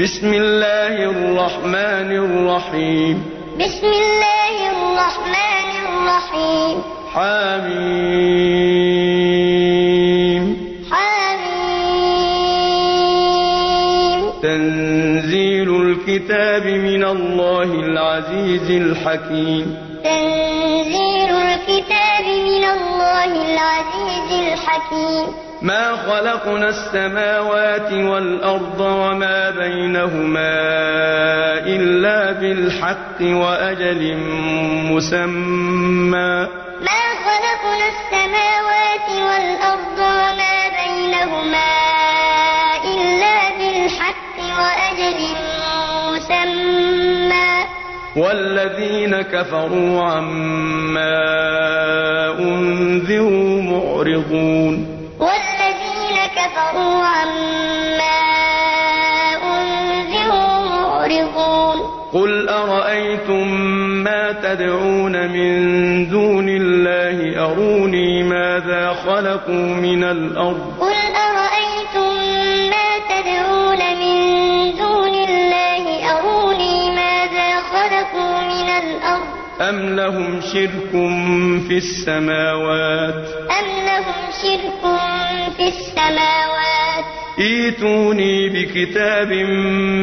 بسم الله الرحمن الرحيم. بسم الله الرحمن الرحيم. حميم. حميم. تنزيل الكتاب من الله العزيز الحكيم. تنزيل الكتاب من الله العزيز الحكيم. ما خلقنا السماوات والأرض وما بينهما إلا بالحق وأجل مسمى. ما خلقنا السماوات والأرض وما بينهما إلا بالحق وأجل مسمى. والذين كفروا عما أنذروا معرضون. من دون الله أروني ماذا خلقوا من الأرض؟ قل أرأيتم ما تدعون من دون الله أروني ماذا خلقوا من الأرض؟ أم لهم شرك في السماوات؟ أم لهم شرك في السماوات؟ ايتوني بكتاب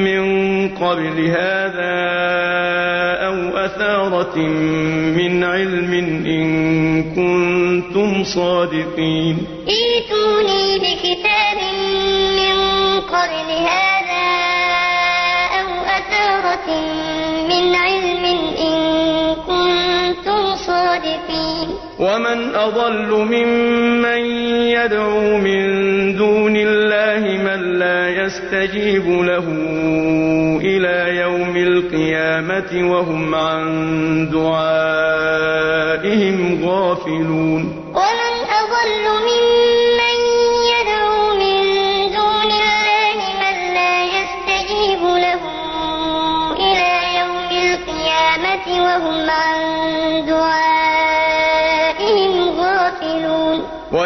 من قبل هذا أو أثارة من علم إن كنتم صادقين. ائتوني بكتاب من قبل هذا أو أثارة من علم إن كنتم صادقين. ومن أضل ممن يدعو من دون الله يستجيب له إلى يوم القيامة وهم عن دعائهم غافلون.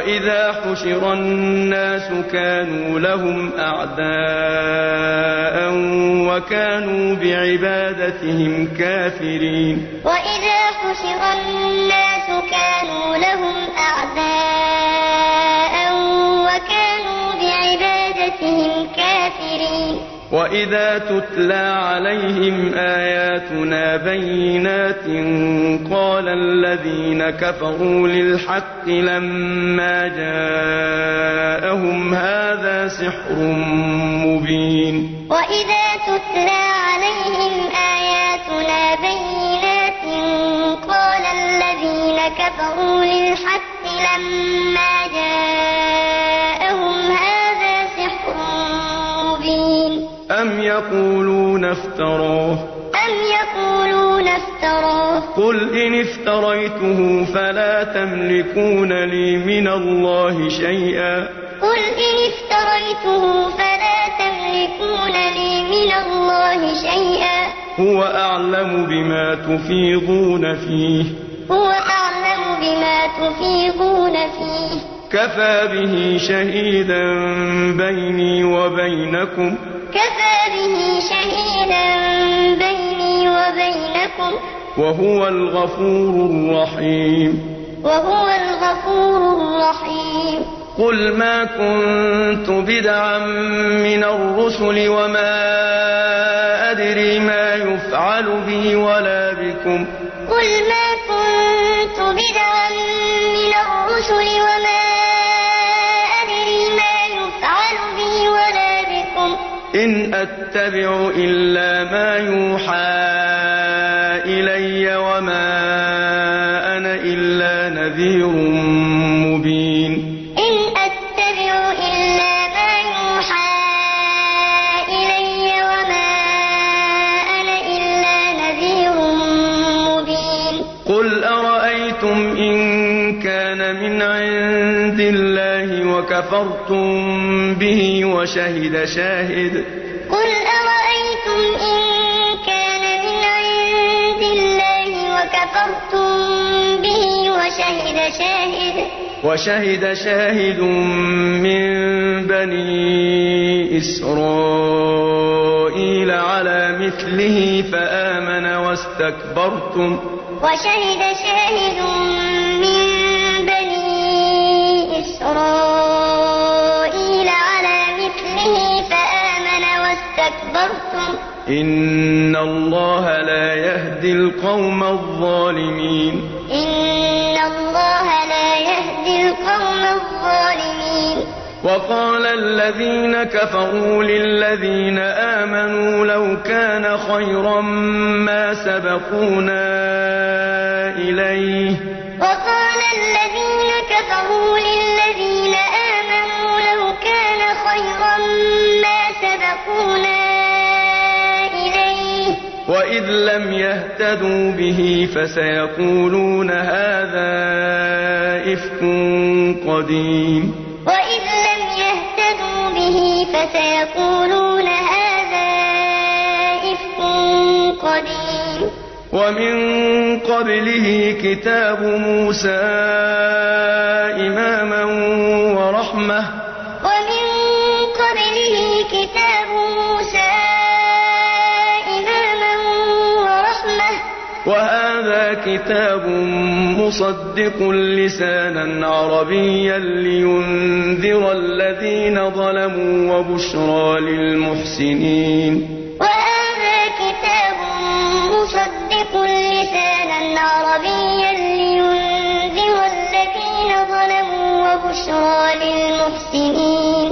وإذا حشر الناس كانوا لهم أعداء وكانوا بعبادتهم كافرين وإذا حشر الناس كانوا لهم وإذا تتلى عليهم آياتنا بينات قال الذين كفروا للحق لما جاءهم هذا سحر مبين وإذا تتلى عليهم آياتنا بينات قال الذين كفروا للحق لما افتراه أم يقولون افتراه قل إن افتريته فلا تملكون لي من الله شيئا. قل إن افتريته فلا تملكون لي من الله شيئا. هو أعلم بما تفيضون فيه. هو أعلم بما تفيضون فيه. كفى به شهيدا بيني وبينكم. كفى به شهيدا بيني وبينكم. وهو الغفور الرحيم. وهو الغفور الرحيم. قل ما كنت بدعا من الرسل وما أدري ما يفعل بي ولا بكم. قل ما كنت بدعا من الرسل وما إن أتبع إلا ما يوحى إلي وما أنا إلا نذير مبين. إن أتبع إلا ما يوحى إلي وما أنا إلا نذير مبين. قل أرأيتم إن كان من عند الله وكفرتم به وشهد شاهد. قل أرأيتم إن كان من عند الله وكفرتم به وشهد شاهد؟ وشهد شاهد من بني إسرائيل على مثله فآمن واستكبرتم. وشهد شاهد إن الله لا يهدي القوم الظالمين. إن الله لا يهدي القوم الظالمين. وقال الذين كفروا للذين آمنوا لو كان خيرا ما سبقونا إليه. وقال الذين كفروا وإذ لم يهتدوا به فسيقولون هذا إفك قديم وإذ لم يهتدوا به فسيقولون هذا إفك قديم ومن قبله كتاب موسى إماما ورحمة وهذا كتاب مصدق لسانا عربيا لينذر الذين ظلموا وبشرى للمحسنين. وهذا كتاب مصدق لسانا عربيا لينذر الذين ظلموا وبشرى للمحسنين.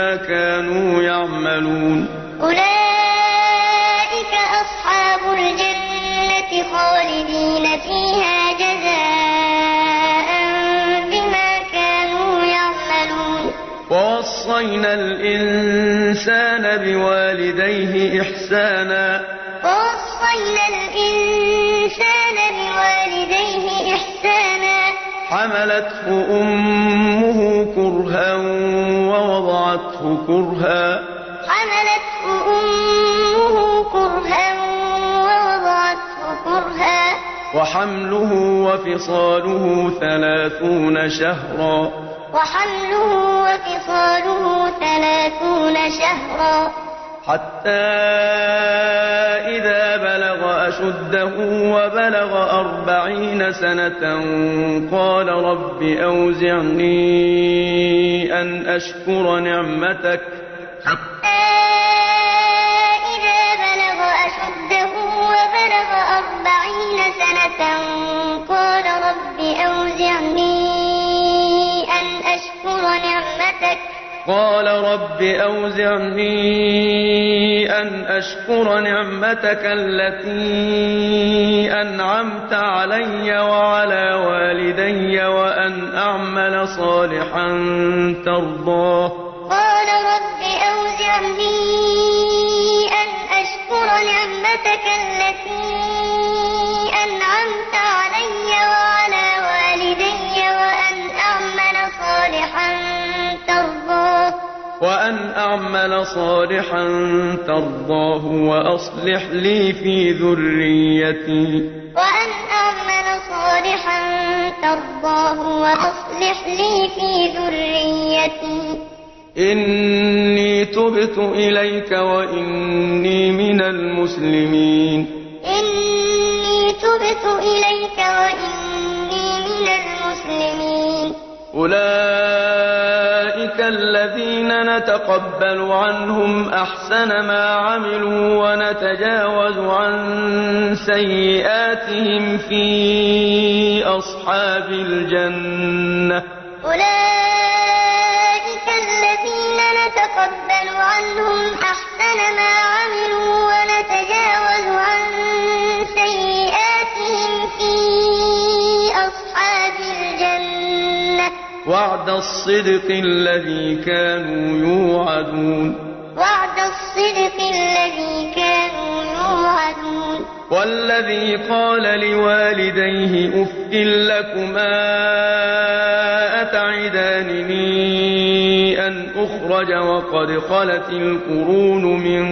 بوالديه إحسانا. ووصينا الإنسان بوالديه إحسانا. حملته أمه كرها ووضعته كرها. حملته أمه كرها ووضعته كرها. وحمله وفصاله ثلاثون شهرا. وحمله وفصاله ثلاثون شهرا. حتى إذا بلغ أشده وبلغ أربعين سنة قال رب أوزعني أن أشكر نعمتك قال رب أوزعني أن أشكر نعمتك التي أنعمت علي وعلى والدي وأن أعمل صالحا ترضاه. قال رب أوزعني أن أشكر نعمتك التي وأن أعمل صالحا ترضاه وأصلح لي في ذريتي. وأن أعمل صالحا ترضاه وأصلح لي في ذريتي. إني تبت إليك وإني من المسلمين. إني تبت إليك وإني من المسلمين. أولئك الذين نتقبل عنهم أحسن ما عملوا ونتجاوز عن سيئاتهم في أصحاب الجنة. أولئك وعد الصدق الذي كانوا يوعدون. وعد الصدق الذي كانوا يوعدون. والذي قال لوالديه أف لكما أتعدانني أن أخرج وقد خلت القرون من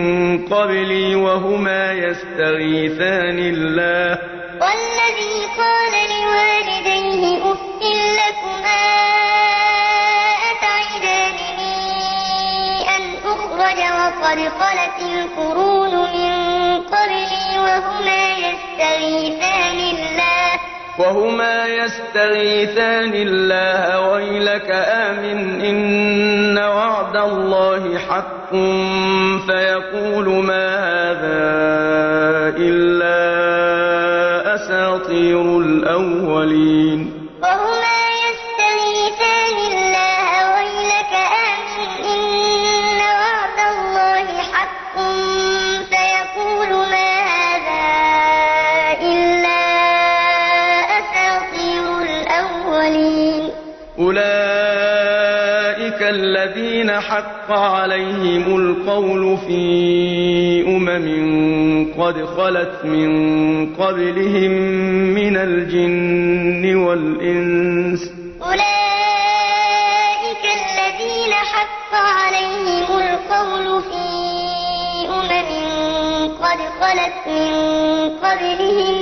قبلي وهما يستغيثان الله. والذي وقد خلت القرون من قبلي وهما يستغيثان الله. وهما يستغيثان الله. ويلك آمن إن وعد الله حق. فيقول ما هذا إلا أساطير الأولين. حق عليهم القول في أمم قد خلت من قبلهم من الجن والإنس. أولئك الذين حق عليهم القول في أمم قد خلت من قبلهم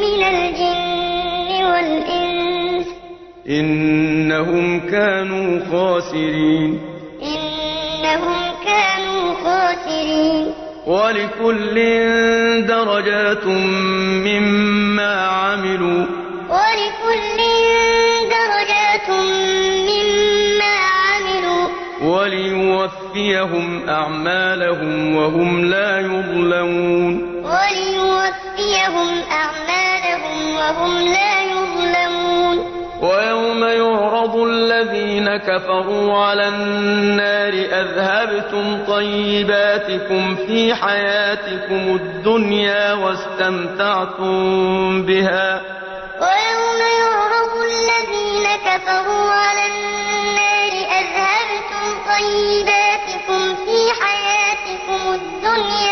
من الجن والإنس. إنهم كانوا خاسرين. إنهم كانوا خاسرين. ولكل درجات مما عملوا. ولكل درجات مما عملوا. وليوفيهم أعمالهم وهم لا يظلمون. وليوفيهم أعمالهم وهم لا يظلمون ويوم يعرض الذين كفروا على النار أذهبتم طيباتكم في حياتكم الدنيا واستمتعتم بها. ويوم يعرض الذين كفروا على النار أذهبتم طيباتكم في حياتكم الدنيا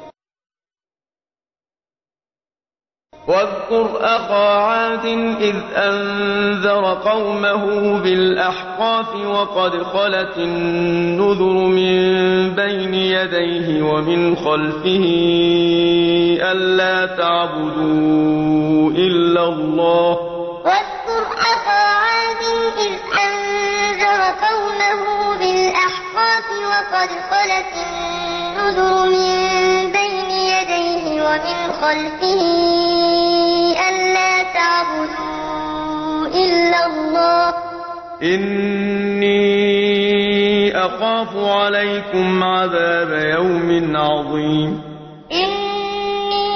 واذكر أخا عاد إذ أنذر قومه بالأحقاف وقد خلت النذر من بين يديه ومن خلفه ألا تعبدوا إلا الله. واذكر أخا عاد إذ أنذر قومه بالأحقاف وقد خلت النذر من بين يديه ومن خلفه تعبدوا إلا الله. إني أخاف عليكم عذاب يوم عظيم. إني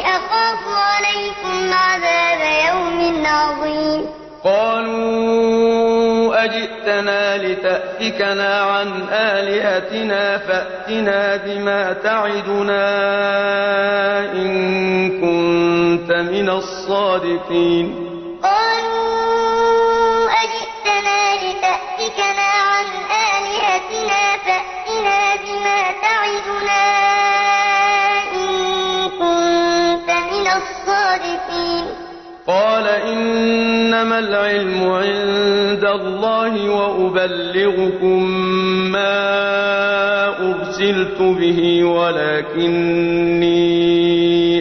أخاف عليكم عذاب يوم عظيم. قالوا أجئتنا لتأفكنا عن آلهتنا فأتنا بما تعدنا إن كنت من الصادقين. قالوا أجئتنا لتأفكنا عن آلهتنا فأتنا بما تعدنا إن كنت من الصادقين. قال إنما العلم عند الله وأبلغكم ما أرسلت به ولكني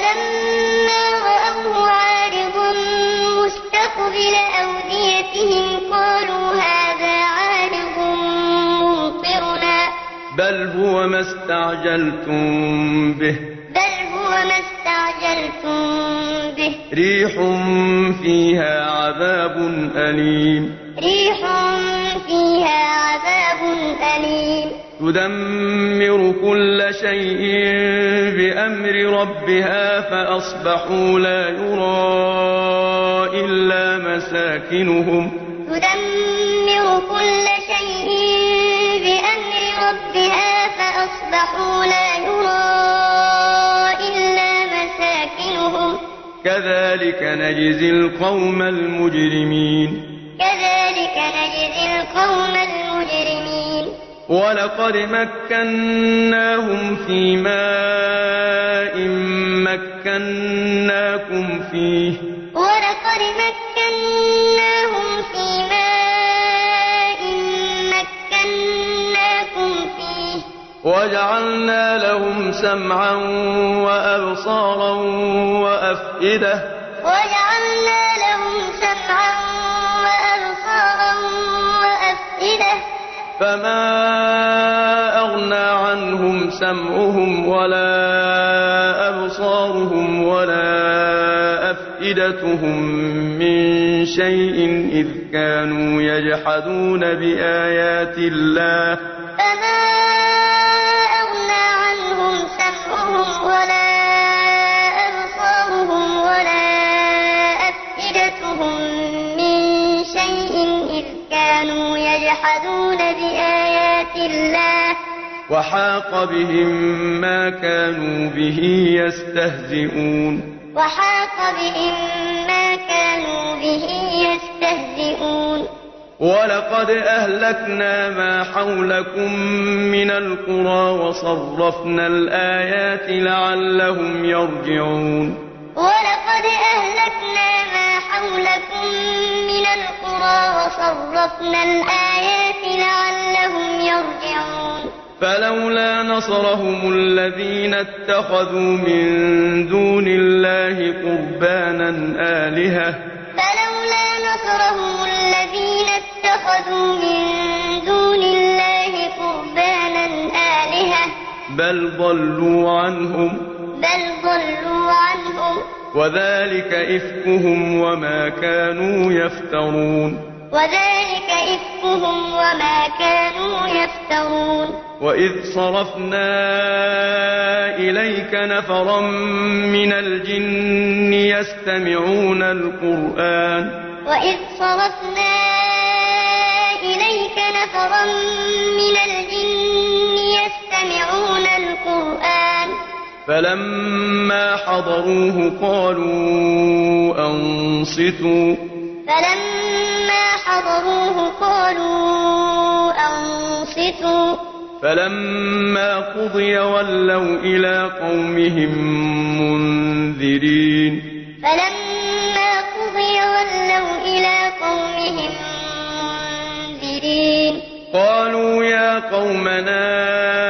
فلما رأوه عارضا مستقبل أوديتهم قالوا هذا عارض ممطرنا. بل هو ما استعجلتم به. بل هو ما استعجلتم به. ريح فيها عذاب أليم. ريح فيها عذاب أليم. تدمر كل شيء بأمر ربها فأصبحوا لا يرى إلا مساكنهم. تدمر كل شيء بأمر ربها فأصبحوا لا يرى إلا مساكنهم. كذلك نجزي القوم المجرمين. كذلك نجزي القوم ولقد مكناهم في ماء مكناكم فيه. ولقد مكناهم في ماء مكناكم فيه. وجعلنا لهم سمعا وأبصارا وأفئدة فما أغنى عنهم سمعهم ولا أبصارهم ولا أفئدتهم من شيء إذ كانوا يجحدون بآيات الله فما أغنى عنهم سمعهم ولا أبصارهم ولا أفئدتهم من شيء إذ كانوا يجحدون بآيات الله. وحاق بهم ما كانوا به يستهزئون. وحاق بهم ما كانوا به يستهزئون. ولقد أهلكنا ما حولكم من القرى وصرفنا الآيات لعلهم يرجعون. ولقد أهلكنا ما حولكم من القرى وصرفنا الآيات لعلهم يرجعون. فلولا نصرهم الذين اتخذوا من دون الله قربانا آلهة. فلولا نصرهم الذين اتخذوا من دون الله قربانا آلهة. بل ضلوا عنهم. بل ضلوا عنهم. وذلك إفكهم وما كانوا يفترون. وذلك إفكهم وما كانوا يفترون. وإذ صرفنا إليك نفرا من الجن يستمعون القرآن. وإذ صرفنا إليك نفرا من الجن فلما حضروه قالوا أنصتوا. فلما حضروه قالوا أنصتوا. فلما قضي ولوا إلى قومهم منذرين. فلما قضي ولوا إلى قومهم منذرين. قالوا يا قومنا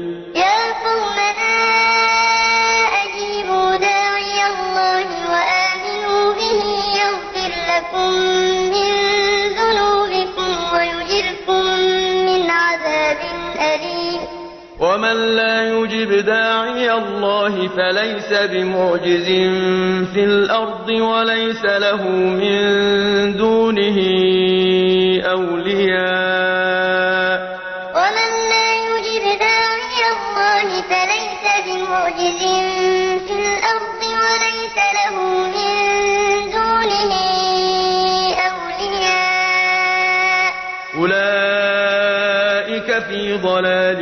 ومن لا يجب داعي الله فليس بمعجز في الأرض وليس له من دونه أولياء ومن لا يجب داعي الله فليس بمعجز في الأرض وليس له من دونه أولياء أولئك في ضلال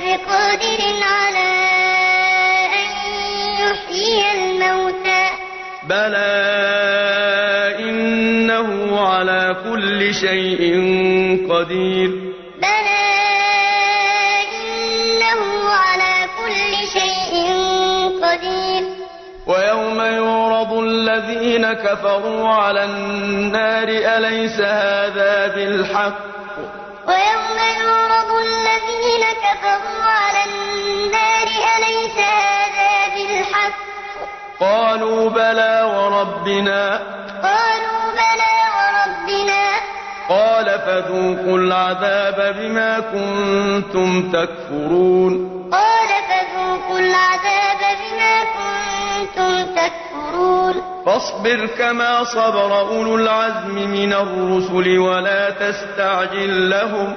بقادر على أن يحيي الموتى. بلى إنه على كل شيء قدير. بلى إنه على كل شيء قدير. ويوم يعرض الذين كفروا على النار أليس هذا بالحق؟ ويوم يعرض الذين كفروا على النار أليس هذا بالحق؟ قالوا بلى وربنا. قالوا بلى وربنا. قال فذوقوا العذاب بما كنتم تكفرون. قال فذوقوا العذاب بما كنتم تكفرون. فاصبر كما صبر أولو العزم من الرسل ولا تستعجل لهم.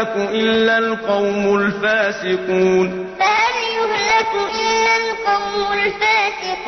يهلك إلا القوم الفاسقون. فهل يهلك إلا القوم الفاسقون؟